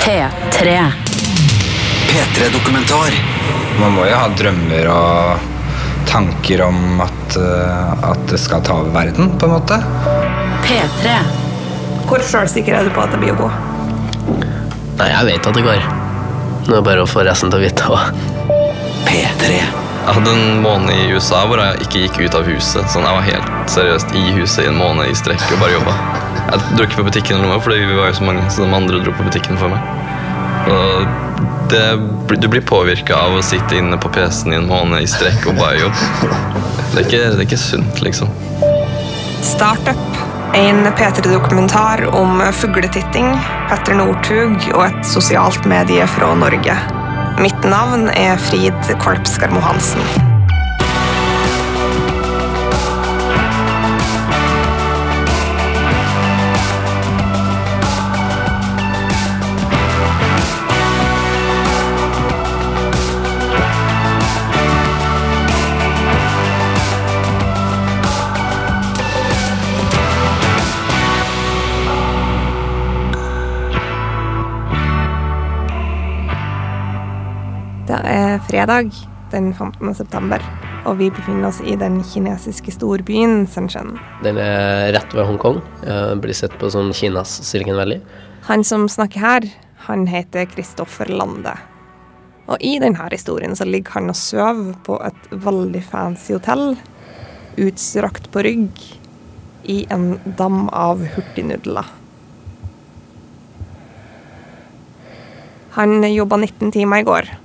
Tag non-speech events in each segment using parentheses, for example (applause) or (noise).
P3. P3-dokumentar. Man må jo ha drømmer og tanker om at, eh, at det skal ta over verden, på en måte. P3. Hvor sjølsikker er du på at det blir å gå? Nei, jeg vet at det går. Nå er det bare å få resten til å vite òg. P3. Jeg hadde en måned i USA hvor jeg ikke gikk ut av huset. Sånn, Jeg var helt seriøst i huset i en måned i strekk og bare jobba. Jeg dro ikke på butikken eller noe, fordi vi var jo så mange, så de andre dro på butikken for meg. Og det, du blir påvirka av å sitte inne på PC-en i en måned i strekk og bare jobbe. Det er ikke, det er ikke sunt, liksom. Startup. En P3-dokumentar om fugletitting, Petter Northug og et sosialt medie fra Norge. Mitt navn er Frid Kolpskarmo Hansen. Fredag den 15. september, og vi befinner oss i den kinesiske storbyen Shenzhen. Den er rett ved Hongkong. Eh, Blir sett på som Kinas Silicon Valley. Han som snakker her, han heter Kristoffer Lande. Og i denne historien så ligger han og sover på et veldig fancy hotell, utstrakt på rygg, i en dam av hurtignudler. Han jobba 19 timer i går,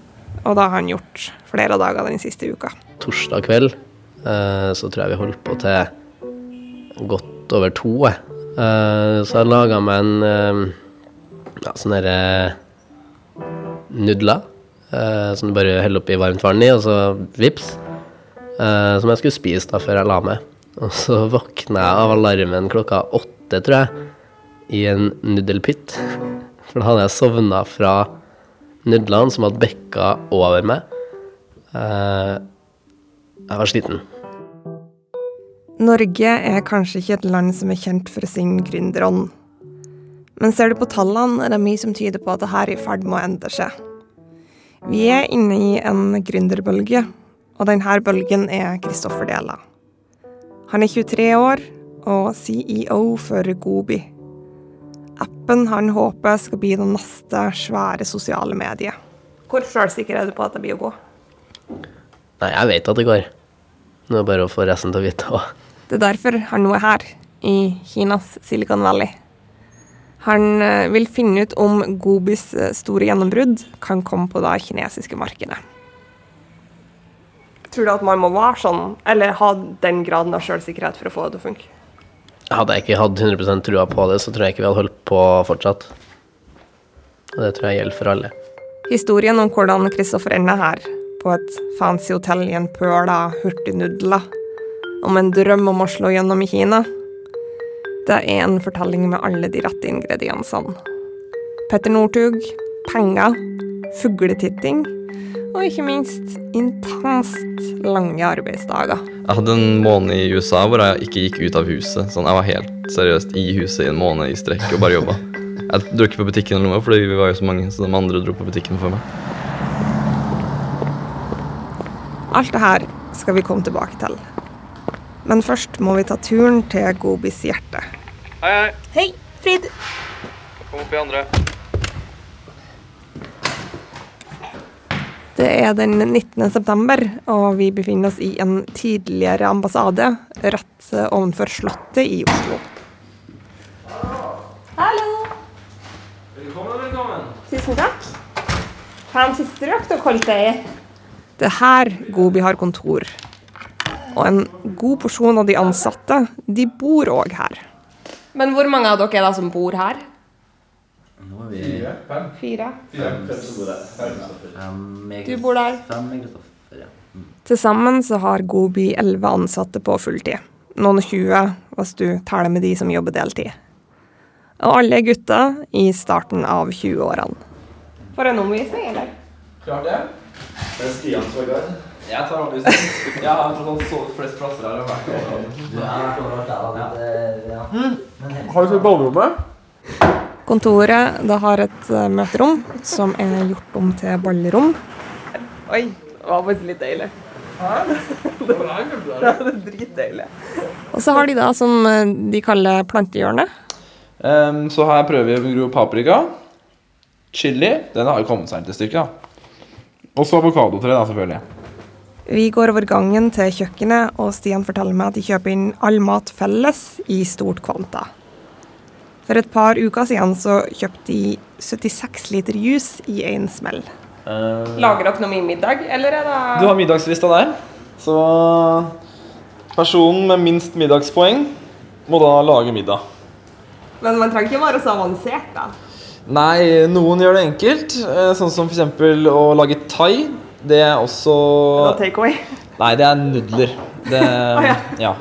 og da har han gjort flere dager den siste uka. Torsdag kveld eh, så tror jeg vi holdt på til godt over to. Eh, Så jeg laga meg en eh, ja, sånn derre nudler. eh, Som du bare heller oppi varmt vann i, og så vips. eh, Som jeg skulle spise da før jeg la meg. Og så (laughs) våkna jeg av alarmen klokka åtte, tror jeg, i en nudelpytt. (laughs) For da hadde jeg sovna fra nudlene som hadde bekka over meg. Eh, jeg var sliten. Norge er kanskje ikke et land som er kjent for sin gründerånd. Men ser du på tallene, er det mye som tyder på at dette er i ferd med å endre seg. Vi er inne i en gründerbølge, og denne bølgen er Kristoffer Dela. Han er 23 år og CEO for Gobi. Appen han håper skal bli det neste svære sosiale mediet. Hvor sjølsikker er du på at det blir å gå? Nei, jeg vet at det går. Nå er det bare å få resten til å vite òg. Det er derfor han nå er her, i Kinas Silicon Valley. Han eh, vil finne ut om Gobis eh, store gjennombrudd kan komme på det kinesiske markedet. Tror du at man må være sånn, eller ha den graden av selvsikkerhet for å få det til å funke? Hadde jeg ikke hatt 100% trua på det, så tror jeg ikke vi hadde holdt på fortsatt. Og det tror jeg gjelder for alle. Historien om hvordan Kristoffer ender her, på et fancy hotell i en pøl av hurtignudler, om en drøm om å slå gjennom i Kina, det er en fortelling med alle de rette ingrediensene. Petter Northug, penger, fugletitting og ikke minst intenst lange arbeidsdager. Jeg hadde en måned i USA hvor jeg ikke gikk ut av huset. Sånn, Jeg var helt seriøst i huset i en måned i strekk og bare jobba. Jeg dro ikke på butikken eller noe, fordi vi var jo så mange, så de andre dro på butikken for meg. Alt det her skal vi komme tilbake til. Men først må vi ta turen til Gobis hjerte. Hei, hei. Hei, Frid. Kom opp i andre. Det er den 19. september, og vi befinner oss i en tidligere ambassade rett ovenfor Slottet i Oslo. Hallo! Velkommen, velkommen. Tusen takk. Fancy strøk dere holdt deg i. Det er her Gobi har kontor. Og en god porsjon av de ansatte, de bor òg her. Men hvor mange av dere er det som bor her? Nå er vi Fire. fem, Fire. Fem. Fem. Fem. Fem. Du bor der. Fem med Kristoffer, ja. Til sammen så har Godby elleve ansatte på fulltid. Noen og 20 hvis du teller med de som jobber deltid. Og alle er gutter i starten av 20-årene. For en omvisning, eller? Klart det. Det er Stian som er guide. Jeg tar sånn. Jeg har tross så flest plasser her. Er overalt der, ja. Har du sett ballrommet? Kontoret det har et eh, møterom som er gjort om til ballrom. Oi, det var faktisk litt deilig. Det var (laughs) dritdeilig. Og så har de da som eh, de kaller plantehjørnet. Um, så her prøver vi å gro paprika. Chili. Den har jo kommet seg til stykket. Og så avokadotre, da, selvfølgelig. Vi går over gangen til kjøkkenet, og Stian forteller meg at de kjøper inn all mat felles i stort kvanta. For et par uker siden så kjøpte de 76 liter juice i én smell. Lager dere noe mye middag, eller er det Du har middagslista der. Så personen med minst middagspoeng må da lage middag. Men man trenger ikke være så avansert, da. Nei, noen gjør det enkelt. eh, Sånn som f.eks. å lage thai. Det er også Take away. Nei, det er nudler. Det Ja.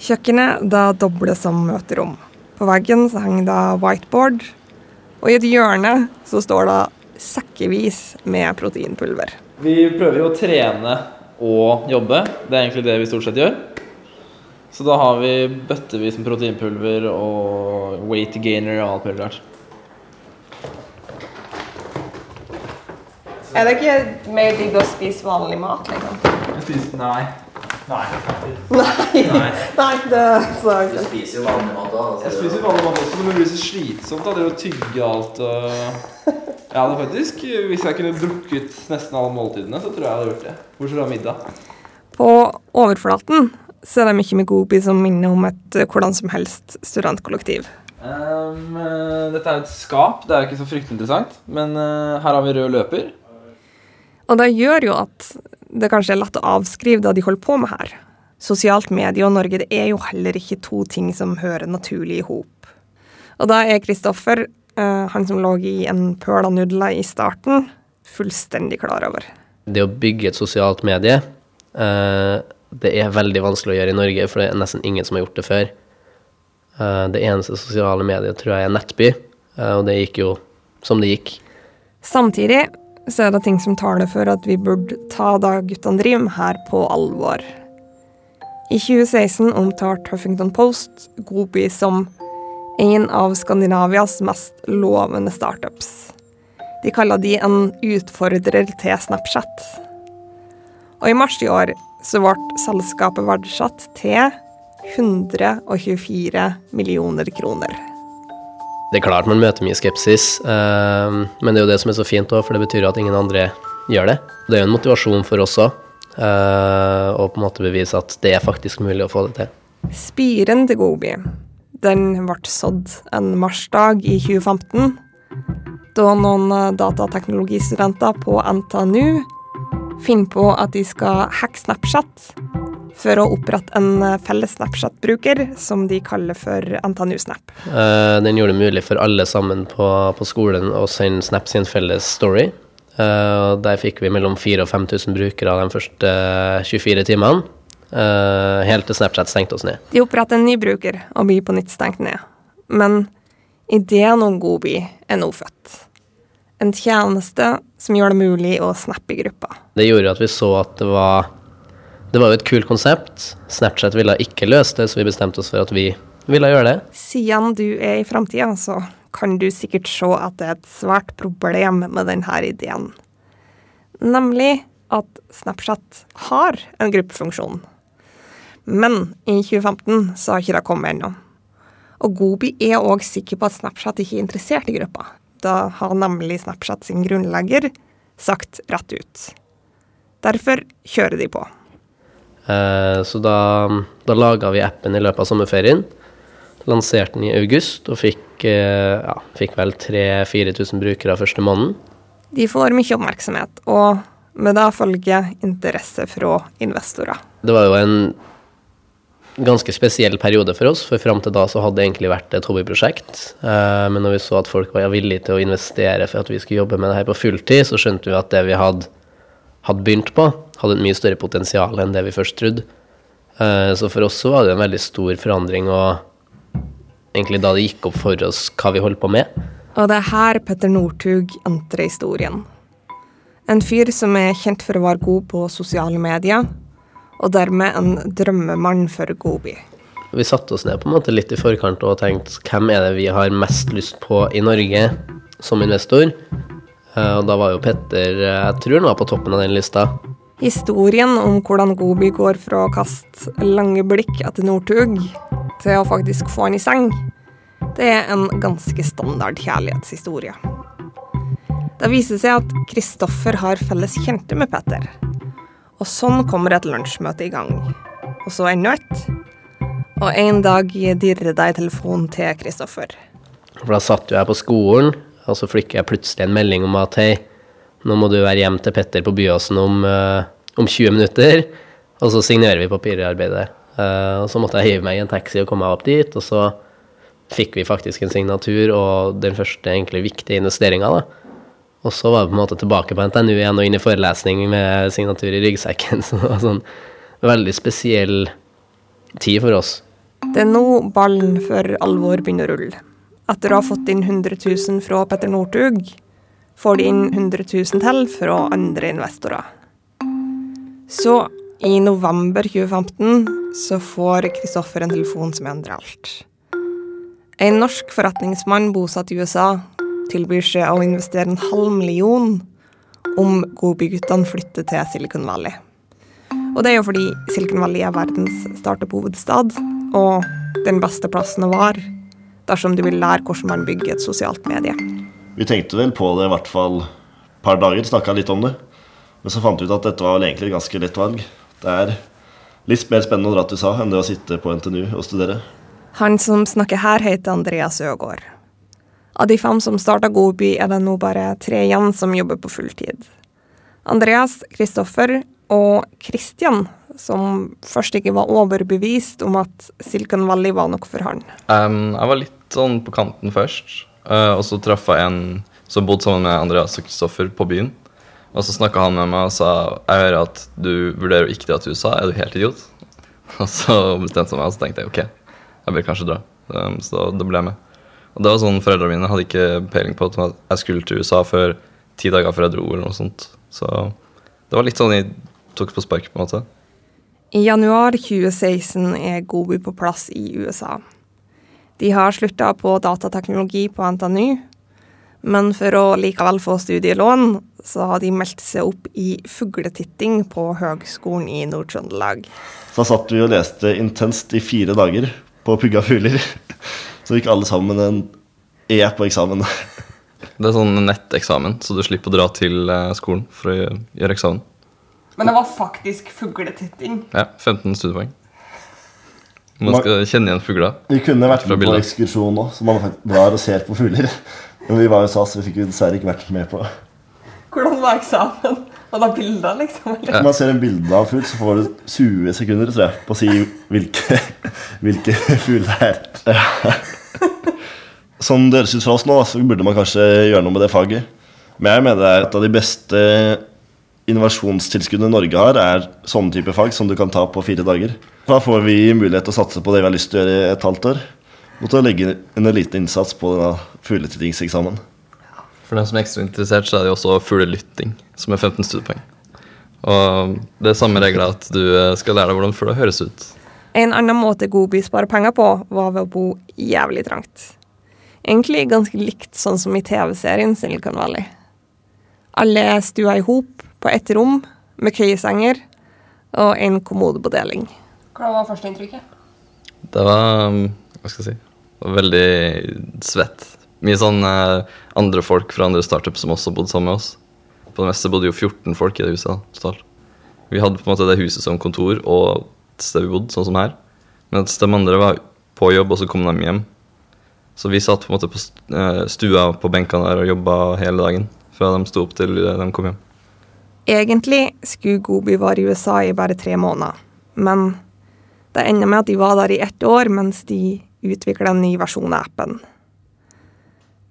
Kjøkkenet da dobles som møterom. På veggen så henger det whiteboard, og i et hjørne så står det sekkevis med proteinpulver. Vi prøver jo å trene og jobbe. Det er egentlig det vi stort sett gjør. Så da har vi bøttevis med proteinpulver og weight gainer og alt mulig rart. Er det ikke mer digg å spise vanlig mat, liksom? Nei. Nei. Nei, nei (laughs) det sa jeg Du spiser jo vanlig mat òg. Jeg spiser vanlig mat også, men det blir så slitsomt da, det å tygge alt. Og... Jeg hadde faktisk, Hvis jeg kunne drukket nesten alle måltidene, så tror jeg jeg hadde gjort det. Bortsett fra middag. På overflaten så er det mye med Gobi som minner om et eh, hvordan som helst studentkollektiv. Ehm, eh, dette er et skap. Det er jo ikke så fryktelig interessant. Men uh, her har vi rød løper. Og det gjør jo at det kanskje er lett å avskrive det de holder på med her. Sosialt medie og Norge det er jo heller ikke to ting som hører naturlig i hop. Og da er Kristoffer, eh, han som lå i en pøl av nudler i starten, fullstendig klar over. Det å bygge et sosialt medie, eh, det er veldig vanskelig å gjøre i Norge, for det er nesten ingen som har gjort det før. Eh, det eneste sosiale mediet tror jeg er Nettby, og det gikk jo som det gikk. Samtidig så er det ting som taler for at vi burde ta det guttene driver med her, på alvor. I 2016 omtalte Huffington Post Gobi som en av Skandinavias mest lovende startups. De kaller de en utfordrer til Snapchat. Og i mars i år så ble selskapet verdsatt til 124 millioner kroner. Det er klart man møter mye skepsis, eh, men det er jo det som er så fint òg, for det betyr jo at ingen andre gjør det. Det er jo en motivasjon for oss òg, å på en måte bevise at det er faktisk mulig å få det til. Spiren til Gobi den ble sådd en marsdag i 2015, da noen eh, datateknologistudenter på NTNU finner på at de skal hacke Snapchat for å opprette en eh, felles Snapchat-bruker som de kaller for NTNU Snap. Eh, Den gjorde det mulig for alle sammen på, på skolen å sende Snap sin felles story. Eh, Der fikk vi mellom 4000 og 5000 brukere de første 24 timene. Helt til Snapchat stengte oss ned. De oppretter en ny bruker og blir på nytt stengt ned. Men ideen om Gobi er nå født. En tjeneste som gjør det mulig å snappe i gruppa. Det gjorde at vi så at det var Det var jo et kult konsept. Snapchat ville ikke løse det, så vi bestemte oss for at vi ville gjøre det. Siden du er i framtida, så kan du sikkert se at det er et svært problem med denne ideen. Nemlig at Snapchat har en gruppefunksjon. Men i 2015 så har ikke det kommet ennå. Og Gobi er òg sikker på at Snapchat ikke er interessert i gruppa. Da har nemlig Snapchat sin grunnlegger sagt rett ut. Derfor kjører de på. Eh, Så da, da laga vi appen i løpet av sommerferien. Lanserte den i august og fikk, eh, ja, fikk vel 3000-4000 brukere første måneden. De får mye oppmerksomhet, og med det følger interesse fra investorer. Det var jo en ganske spesiell periode for oss, for fram til da så hadde det egentlig vært et hobbyprosjekt. Eh, Men når vi så at folk var villige til å investere for at vi skulle jobbe med det her på fulltid, så skjønte vi at det vi hadde, hadde begynt på, hadde et mye større potensial enn det vi først trodde. Eh, Så for oss så var det en veldig stor forandring, og egentlig da det gikk opp for oss hva vi holdt på med. Og det er her Petter Northug entrer historien. En fyr som er kjent for å være god på sosiale medier, og dermed en drømmemann for Gobi. Vi satte oss ned på en måte litt i forkant og tenkte hvem er det vi har mest lyst på i Norge som investor? Eh, Og da var jo Petter eh, Jeg tror han var på toppen av den lista. Historien om hvordan Gobi går fra å kaste lange blikk etter Northug til å faktisk få han i seng, det er en ganske standard kjærlighetshistorie. Det viser seg at Kristoffer har felles kjente med Petter. Og sånn kommer et lunsjmøte i gang. Og så enda et. Og en dag dirrer det i telefonen til Kristoffer. For da satt jo jeg på skolen, og så fikk jeg plutselig en melding om at hei, nå må du være hjem til Petter på Byåsen om, uh, om 20 minutter, og så signerer vi papirarbeidet. Uh, og så måtte jeg hive meg i en taxi og komme meg opp dit, og så fikk vi faktisk en signatur og den første egentlig viktige investeringa, da. Og så var vi på en måte tilbake på NTNU igjen og inn i forelesning med signatur i ryggsekken. (laughs) Så det var sånn veldig spesiell tid for oss. Det er nå ballen for alvor begynner å rulle. Etter å ha fått inn 100 000 fra Petter Northug, får de inn 100 000 til fra andre investorer. Så i november 2015 så får Kristoffer en telefon som endrer alt. En norsk forretningsmann bosatt i USA tilbyr seg å investere en halv million om Godbyguttene flytter til Silicon Valley. Og det er jo fordi Silicon Valley er verdens startup-hovedstad, og den beste plassen å være dersom du vil lære hvordan man bygger et sosialt medie. Vi tenkte vel på det i hvert fall et par dager, snakka litt om det. Men så fant vi ut at dette var vel egentlig et ganske lett valg. Det er litt mer spennende å dra til USA enn det å sitte på NTNU og studere. Han som snakker her, heter Andreas Øgård. Av de fem som starta Godby, er det nå bare tre igjen som jobber på fulltid. Andreas, Kristoffer og Kristian, som først ikke var overbevist om at Silicon Valley var noe for han. Um, jeg var litt sånn på kanten først, Uh, og så traff jeg en som bodde sammen med Andreas og Kristoffer på byen. Og så snakka han med meg og sa jeg hører at du vurderer å ikke dra til USA, er du helt idiot? (laughs) Og så bestemte jeg meg, og så tenkte jeg ok, jeg bør kanskje dra. Um, så da ble jeg med. Og det var sånn Foreldrene mine hadde ikke peiling på at jeg skulle til USA før ti dager før jeg dro. eller noe sånt. Så det var litt sånn jeg tok på spark, på en måte. I januar 2016 er Goby på plass i USA. De har slutta på datateknologi på NTNU, men for å likevel få studielån, så har de meldt seg opp i fugletitting på Høgskolen i Nord-Trøndelag. Så da satt vi og leste intenst i fire dager på pugga fugler. Så gikk alle sammen en E på eksamen. Det er sånn netteksamen, så du slipper å dra til eh, skolen for å gjøre eksamen. Men det var faktisk fugletitting. Ja, 15 studiepoeng. Man skal kjenne igjen fugler. Vi kunne vært med på ekskursjon òg, så man drar og ser på fugler. Men vi var i USA, så vi fikk jo dessverre ikke vært med på det. Hvordan var eksamen? Var det bilder, liksom? Eller? Når man ser en bilde av en fugl, så får du 20 sekunder tror jeg, på å si hvilke, hvilke fugler det er. Som Sånn det høres ut fra oss nå, så burde man kanskje gjøre noe med det faget. Men jeg mener det er et av de beste innovasjonstilskuddene Norge har, er sånne type fag som du kan ta på fire dager. Da får vi mulighet til å satse på det vi har lyst til å gjøre i et halvt år. Og til å legge en liten innsats på denne fugletittingseksamen. For den som er ekstra interessert, så er det jo også fuglelytting, som er 15 studiepoeng. Og det er samme regler at du eh, skal lære deg hvordan fugler høres ut. En annen måte Godby sparer penger på, var ved å bo jævlig trangt. Egentlig ganske likt sånn som i TV-serien Silicon Valley. Alle er stua i hop på ett rom, med køyesenger og en kommode på deling. Hva var førsteinntrykket? Det var um, Hva skal jeg si det var Veldig svett. Mye sånn eh, andre folk fra andre startups som også bodde sammen med oss. På det meste bodde jo 14 folk i det huset totalt. Vi hadde på en måte det huset som kontor og et sted vi bodde, sånn som her. Men de andre var på jobb, og så kom de hjem. Så vi satt på en måte på eh, stua på benkene der og jobba hele dagen. Fra de sto opp til eh, de kom hjem. Egentlig skulle Goby være i USA i bare tre måneder, men det ender med at de var der i ett år mens de utvikla en ny versjon av appen.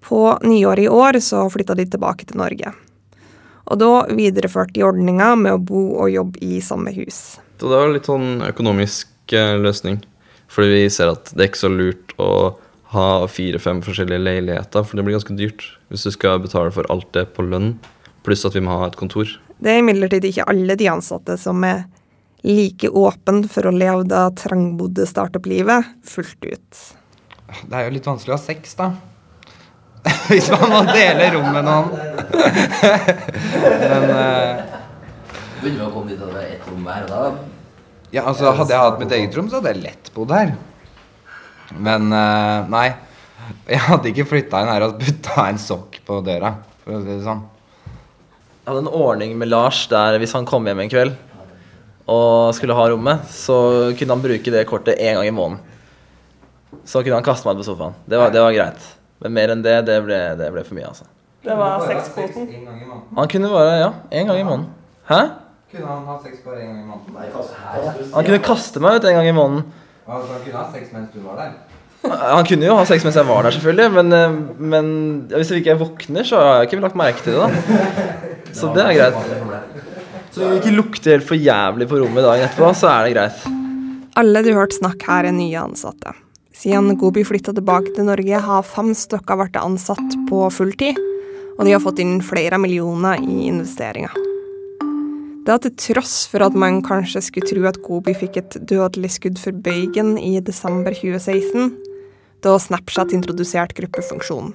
På nyåret i år så flytta de tilbake til Norge. Og da videreførte de ordninga med å bo og jobbe i samme hus. Så det var litt sånn økonomisk eh, løsning. Fordi vi ser at det er ikke så lurt å ha fire-fem forskjellige leiligheter, for det blir ganske dyrt hvis du skal betale for alt det på lønn, pluss at vi må ha et kontor. Det er imidlertid ikke alle de ansatte som er like åpen for å leve det trangbodde startup-livet fullt ut. Det er jo litt vanskelig å ha sex, da. (laughs) Hvis man må dele rom med noen. Men uh, Begynner vi å komme dit at det er ett rom hver, da ja, altså, hadde jeg hatt mitt eget rom, så hadde jeg lett bodd her. Men uh, nei. Jeg hadde ikke flytta inn her og putta en sokk på døra, for å si det sånn. Jeg hadde en ordning med Lars der hvis han kom hjem en kveld og skulle ha rommet, så kunne han bruke det kortet én gang i måneden. Så kunne han kaste meg ut på sofaen. Det var, det var greit. Men mer enn det, det ble, det ble for mye, altså. Det var sexkvoten. Han kunne bare Ja, én gang i måneden. Hæ? Kunne han ha sex bare én gang i måneden? Han kunne kaste meg ut en gang i måneden. Han kunne ha sex mens du var der? Han kunne jo ha sex mens jeg var der, selvfølgelig, men, eh, men hvis ikke våkner, så har jeg ikke lagt merke til det, da. (laughs) Så det er greit. Så det ikke lukter helt for jævlig på rommet dagen etterpå, så er det greit. Alle du hørte snakke her, er nye ansatte. Siden Gobi flytta tilbake til Norge, har fem stykker blitt ansatt på fulltid, og de har fått inn flere millioner i investeringer. Det er til tross for at man kanskje skulle tro at Gobi fikk et dødelig skudd for bøygen i desember 2016, da Snapchat introduserte gruppefunksjonen.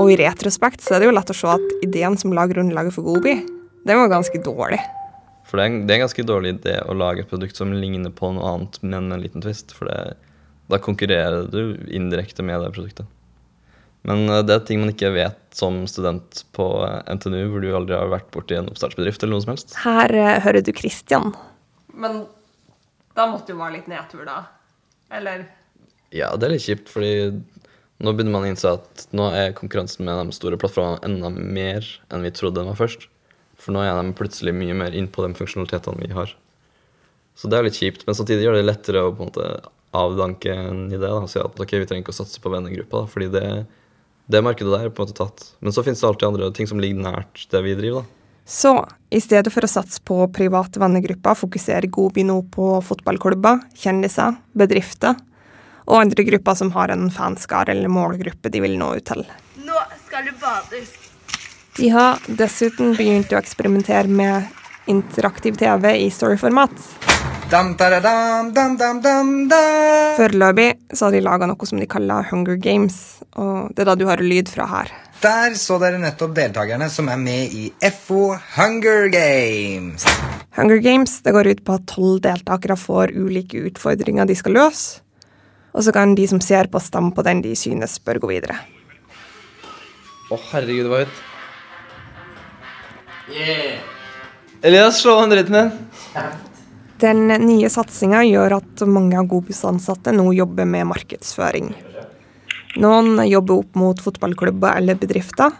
Og i retrospekt så er det jo lett å se at ideen som la grunnlaget for Gobi, den var ganske dårlig. For det er, en, det er en ganske dårlig idé å lage et produkt som ligner på noe annet, men med en liten twist. For det, da konkurrerer du indirekte med det produktet. Men eh, det er ting man ikke vet som student på eh, NTNU, hvor du aldri har vært borti en oppstartsbedrift eller noe som helst. Her uh, hører du Christian. Men da måtte jo være litt nedtur, da. Eller Ja, det er litt kjipt, fordi nå begynner man å innse at nå er konkurransen med de store plattformene enda mer enn vi trodde den var først. For nå er de plutselig mye mer inn på de funksjonalitetene vi har. Så det er litt kjipt, men samtidig gjør det lettere å på en måte avdanke en idé. da, og Si at ok, vi trenger ikke å satse på vennegruppa, da, fordi det, det markedet der er på en måte tatt. Men så finnes det alltid andre ting som ligger nært det vi driver. da. Så i stedet for å satse på private vennegrupper, fokuserer Gobi nå på fotballklubber, kjendiser, bedrifter og andre grupper som har en fanskare eller målgruppe de vil nå ut til. Nå skal du bades. De har dessuten begynt å eksperimentere med interaktiv TV i storyformat. Foreløpig så har de laga noe som de kaller Hunger Games, og det er da du har lyd fra her. Der så dere nettopp deltakerne som er med i FO Hunger Games. Hunger Games det går ut på at tolv deltakere får ulike utfordringer de skal løse, og så kan de som ser på, stemme på den de synes bør gå videre. Å, herregud, det var høyt. Elias, slå dritten din. Den nye satsinga gjør at mange av Gobis ansatte nå jobber med markedsføring. Noen jobber opp mot fotballklubber eller bedrifter,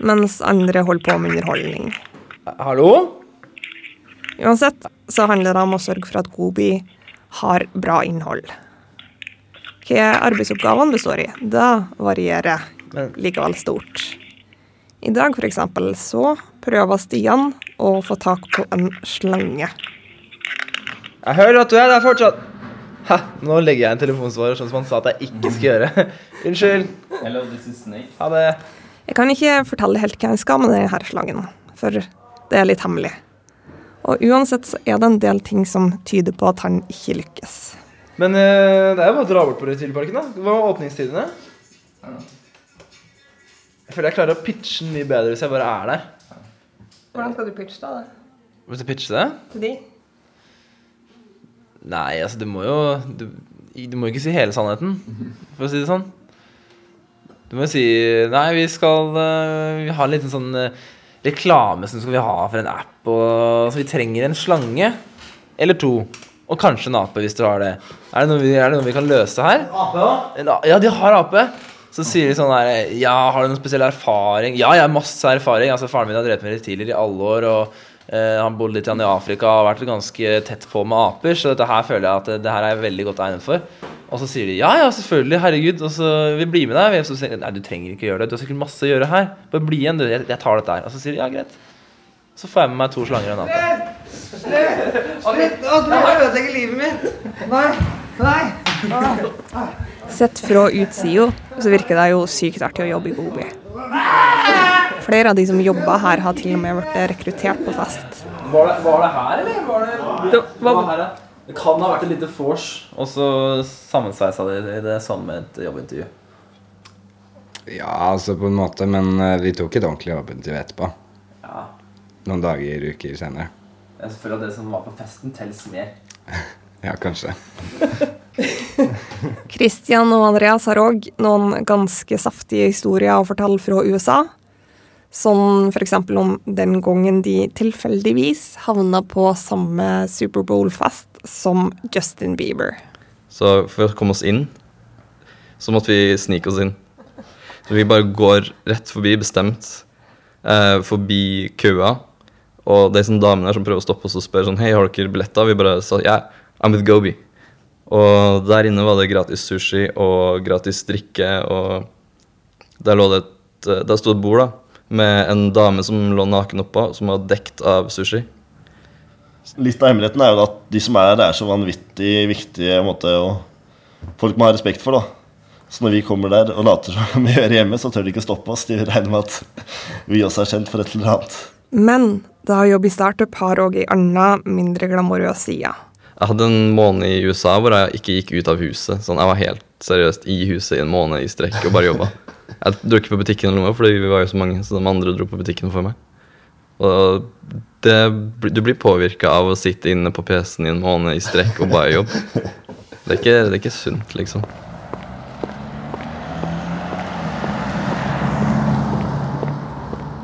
mens andre holder på med underholdning. Hallo? Uansett så handler det om å sørge for at Gobi har bra innhold. Hva arbeidsoppgavene består i, det varierer likevel stort. I dag eksempel så prøver Stian å få tak på en slange. Jeg hører at du er der fortsatt. Ha, nå legger jeg en telefonsvarer sånn som han sa at jeg ikke skal gjøre. (laughs) Unnskyld. Hello, this is Snake. Ha det. Jeg kan ikke fortelle helt hva jeg skal med denne slangen, for det er litt hemmelig. Og uansett så er det en del ting som tyder på at han ikke lykkes. Men eh, det er jo bare å dra bort på Reptilparken, da. Hva var åpningstidene? Jeg føler jeg klarer å pitche den mye bedre hvis jeg bare er der. Hvordan skal du pitche da? det? Hvis du pitcher det? Til de? Nei, altså du må jo Du, du må ikke si hele sannheten, for å si det sånn. Du må jo si Nei, vi skal eh, Vi har en liten sånn eh, reklame som skal vi ha for en app, og, så vi trenger en slange. Eller to. Og kanskje en ape, hvis du har det. Er det noe vi, er det noe vi kan løse her? Ape a- Ja, de har ape. Så sier de sånn her Ja, har du noen spesiell erfaring? Ja, jeg har masse erfaring. Altså, Faren min har drevet med reptiler i alle år. Og eh, han bodde litt i Afrika og har vært ganske tett på med aper. Så dette her føler jeg at det, det her er jeg veldig godt egnet for. Og så sier de ja, ja, selvfølgelig, herregud. Og så vi blir med deg. Og så sier de, Nei, du trenger ikke gjøre det. Du har sikkert masse å gjøre her. Bare bli igjen, du. Jeg, jeg tar dette her. Og så sier de ja, greit. Så får jeg med meg to slanger og en ape. Du ødelegger livet mitt! Nei! Nei! Nei! Sett fra utsida så virker det jo sykt artig å jobbe i Gobi. Flere av de som jobber her, har til og med blitt rekruttert på fest. Var det, var det her, eller? Var det, det, var her, ja. det kan ha vært et lite vors, og så sammensveisa de det samme et jobbintervju. Ja, altså på en måte, men eh, vi tok et ordentlig jobbintervju etterpå. Ja. Noen dager, uker senere. Jeg føler at det som var på festen, teller mer. (laughs) Ja, kanskje. (laughs) (laughs) Christian og Andreas har òg noen ganske saftige historier å fortelle fra USA. Sånn f.eks. om den gangen de tilfeldigvis havna på samme Superbowl-fest som Justin Bieber. Så for å komme oss inn, så måtte vi snike oss inn. Så vi bare går rett forbi, bestemt, eh, forbi køa. Og det er sånn damene som prøver å stoppe oss og spør sånn Hei, har dere billetter? Vi bare sa ja, I'm with Gobi. Og der inne var det gratis sushi og gratis drikke, og der lå det et eh, Der sto et bord, da, med en dame som lå naken oppå, som var dekt av sushi. Litt av hemmeligheten er jo at de som er der, er så vanvittig viktige måte, og folk må ha respekt for. da. Så når vi kommer der og later som vi gjør hjemme, så tør de ikke stoppe oss. De regner med at vi også er kjent for et eller annet. Men da jobb i startup har òg ei anna, mindre glamorøs side. Jeg hadde en måned i USA hvor jeg ikke gikk ut av huset. Sånn, Jeg var helt seriøst i huset i en måned i strekk og bare jobba. Jeg dro ikke på butikken eller noe, fordi vi var jo så mange, så de andre dro på butikken for meg. Og det, du blir påvirka av å sitte inne på PC-en i en måned i strekk og bare jobbe. Det er ikke, det er ikke sunt, liksom.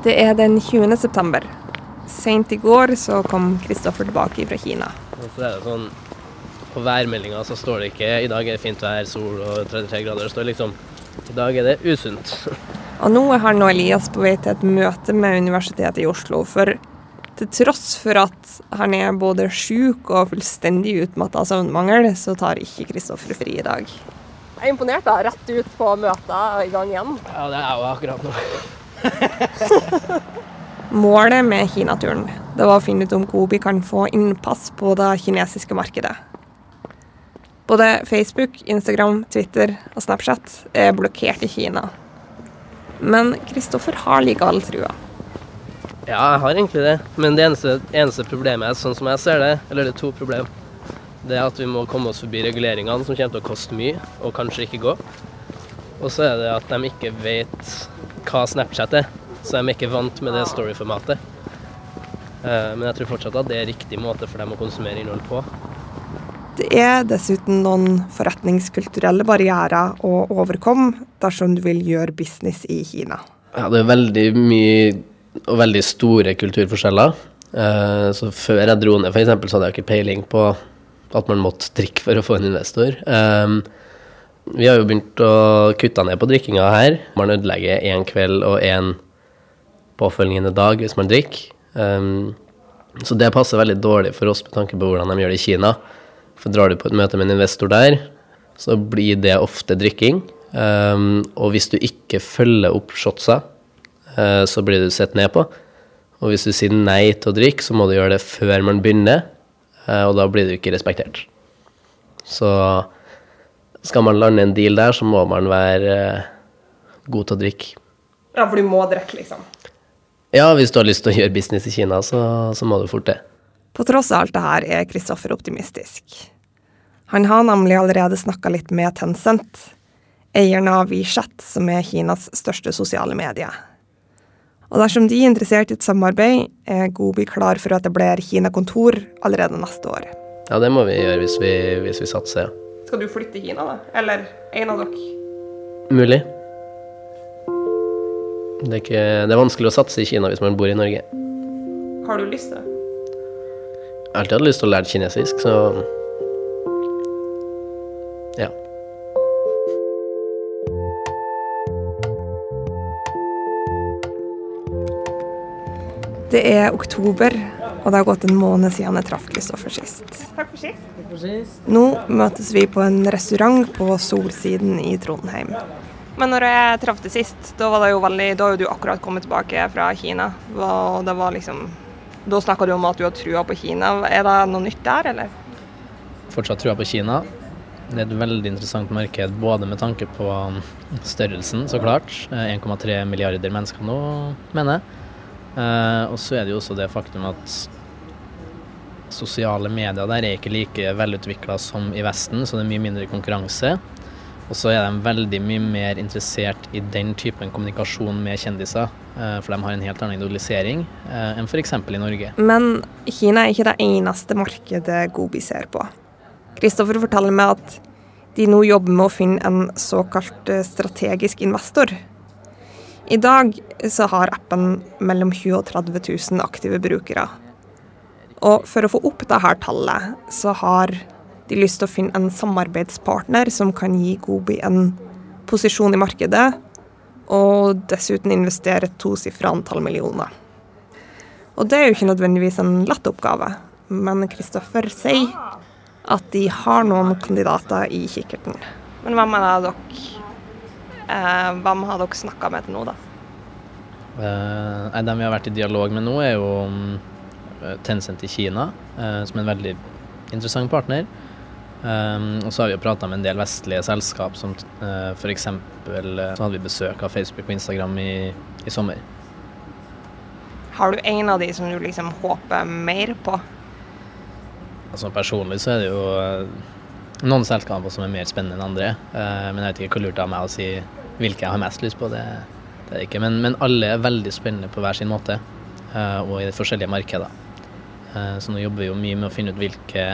Det er den 20. september. Seint i går så kom Kristoffer tilbake fra Kina. Så er det sånn På værmeldinga så står det ikke 'i dag er det fint vær, sol og 33 grader'. Det står liksom 'i dag er det usunt'. Og nå er han og Elias på vei til et møte med Universitetet i Oslo. For til tross for at han er både sjuk og fullstendig utmatta av søvnmangel, så tar ikke Kristoffer fri i dag. Jeg er imponert, da. Rett ut på møtet og i gang igjen. Ja, det er jo akkurat nå. (laughs) Målet med Kinaturen det var å finne ut om Gobi kan få innpass på det kinesiske markedet. Både Facebook, Instagram, Twitter og Snapchat er blokkert i Kina. Men Kristoffer har likevel trua. Ja, jeg har egentlig det. Men det eneste, eneste problemet er, sånn som jeg ser det, eller det er to problem, det er at vi må komme oss forbi reguleringene, som kommer til å koste mye, og kanskje ikke gå. Og så er det at de ikke vet hva Snapchat er, så de er ikke vant med det story-formatet. Eh, Men jeg tror fortsatt at det er riktig måte for dem å konsumere innhold på. Det er dessuten noen forretningskulturelle barrierer å overkomme dersom du vil gjøre business i Kina. Ja, det er veldig mye og veldig store kulturforskjeller. Eh, Så før jeg dro ned, for eksempel, så hadde jeg ikke peiling på at man måtte drikke for å få en investor. Eh, Vi har jo begynt å kutte ned på drikkinga her. Man ødelegger én kveld og én påfølgende dag hvis man drikker. Um, Så det passer veldig dårlig for oss med tanke på hvordan de gjør det i Kina. For drar du på et møte med en investor der, så blir det ofte drikking. Um, og hvis du ikke følger opp shotsa, uh, så blir du sett ned på. Og hvis du sier nei til å drikke, så må du gjøre det før man begynner, uh, og da blir du ikke respektert. Så skal man lande en deal der, så må man være uh, god til å drikke. Ja, for du må drikke, liksom. Ja, hvis du har lyst til å gjøre business i Kina, så, så må du fort det. På tross av alt det her er Kristoffer optimistisk. Han har nemlig allerede snakka litt med Tencent, eieren av WeChat, som er Kinas største sosiale medie. Og dersom de er interessert i et samarbeid, er Gobi klar for å etablere Kina-kontor allerede neste år. Ja, det må vi gjøre hvis vi, hvis vi satser. Skal du flytte til Kina, da? Eller en av dere? Mulig. Det er, ikke, det er vanskelig å satse i Kina hvis man bor i Norge. Har du lyst til det? Jeg har alltid hatt lyst til å lære kinesisk, så ja. Det er oktober, og det har gått en måned siden jeg traff Kristoffer sist. Takk for sist. Nå møtes vi på en restaurant på Solsiden i Trondheim. Men når jeg traff det sist, da var det jo veldig Da jo du akkurat kommet tilbake fra Kina. Og det var liksom Da snakka du om at du har trua på Kina. Er det noe nytt der, eller? Fortsatt trua på Kina. Det er et veldig interessant marked både med tanke på størrelsen, så klart. Eh, 1,3 milliarder mennesker nå, mener jeg. Eh, og så er det jo også det faktum at sosiale medier der er ikke like velutvikla som i Vesten, så det er mye mindre konkurranse. Og så er de veldig mye mer interessert i den typen kommunikasjon med kjendiser, eh, for de har en helt annen idolisering eh, enn f.eks. i Norge. Men Kina er ikke det eneste markedet Gobi ser på. Kristoffer forteller meg at de nå jobber med å finne en såkalt eh, strategisk investor. I dag så har appen mellom 20 og 30 000 aktive brukere. Og for å få opp dette tallet, så har de lyst til å finne en samarbeidspartner som kan gi Gobi en posisjon i markedet, og dessuten investere et tosifra antall millioner. Og det er jo ikke nødvendigvis en lett oppgave, men Kristoffer sier at de har noen kandidater i kikkerten. Men hvem er det dere eh, Hvem har dere snakka med til nå, da? Eh, de vi har vært i dialog med nå, er jo mm, Tencent i Kina, eh, som er en veldig interessant partner. Um, og så har vi jo prata med en del vestlige selskap, som uh, f.eks. Uh, så hadde vi besøk av Facebook og Instagram i, i, sommer. Har du en av de som du liksom håper mer på? Altså Personlig så er det jo uh, noen selskaper som er mer spennende enn andre. Uh, men jeg vet ikke hvor lurt det av meg å si hvilke jeg har mest lyst på. Det, det er ikke. Men, men, alle er veldig spennende på hver sin måte, uh, og i de forskjellige markeder. så nå jobber vi jo mye med å finne ut hvilke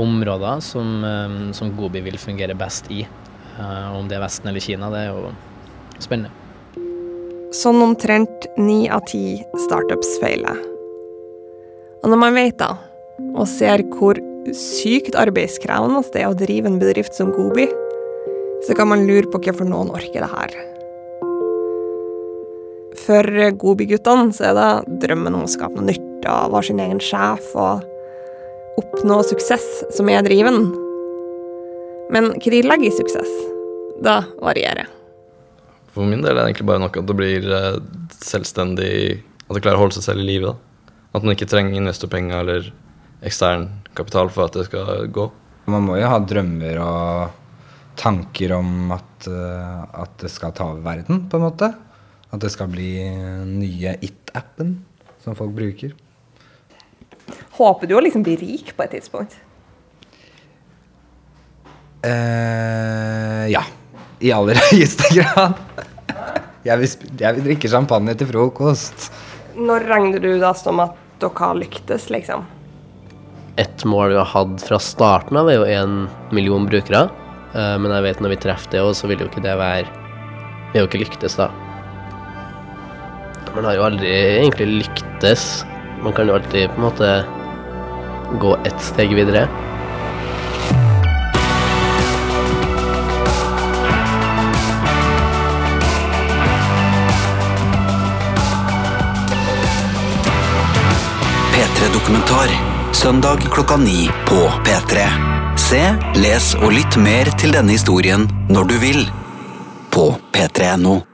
områder som, eh, som Gobi vil fungere best i. Eh, om det er Vesten eller Kina, det er jo spennende. Sånn omtrent ni av ti startups feiler. Og når man vet da, og ser hvor sykt arbeidskrevende det er å drive en bedrift som Gobi, så kan man lure på hvorfor noen orker det her. For Gobi-guttene så er det drømmen om å skape noe nytt og være sin egen sjef og oppnå suksess som er driven. Men hva de legger i suksess, da varierer. For min del er det egentlig bare nok at det blir eh, selvstendig At det klarer å holde seg selv i live. At man ikke trenger investorpenger eller ekstern kapital for at det skal gå. Man må jo ha drømmer og tanker om at, eh, at det skal ta over verden, på en måte. At det skal bli nye It-appen som folk bruker. Håper du å liksom bli rik på et tidspunkt? Uh, ja. I aller (laughs) høyeste grad. jeg, vil, jeg vil drikke champagne til frokost. Når regner du da som at dere har lyktes, liksom? Et mål vi har hatt fra starten av, er jo én million brukere. Uh, men jeg vet når vi treffer det, så vil jo ikke det være Vi har jo ikke lyktes, da. Man har jo aldri egentlig lyktes. Man kan jo alltid på en måte gå ett steg videre. P3-dokumentar. Søndag klokka ni på P3. Se, les og lytt mer til denne historien når du vil. På p3.no.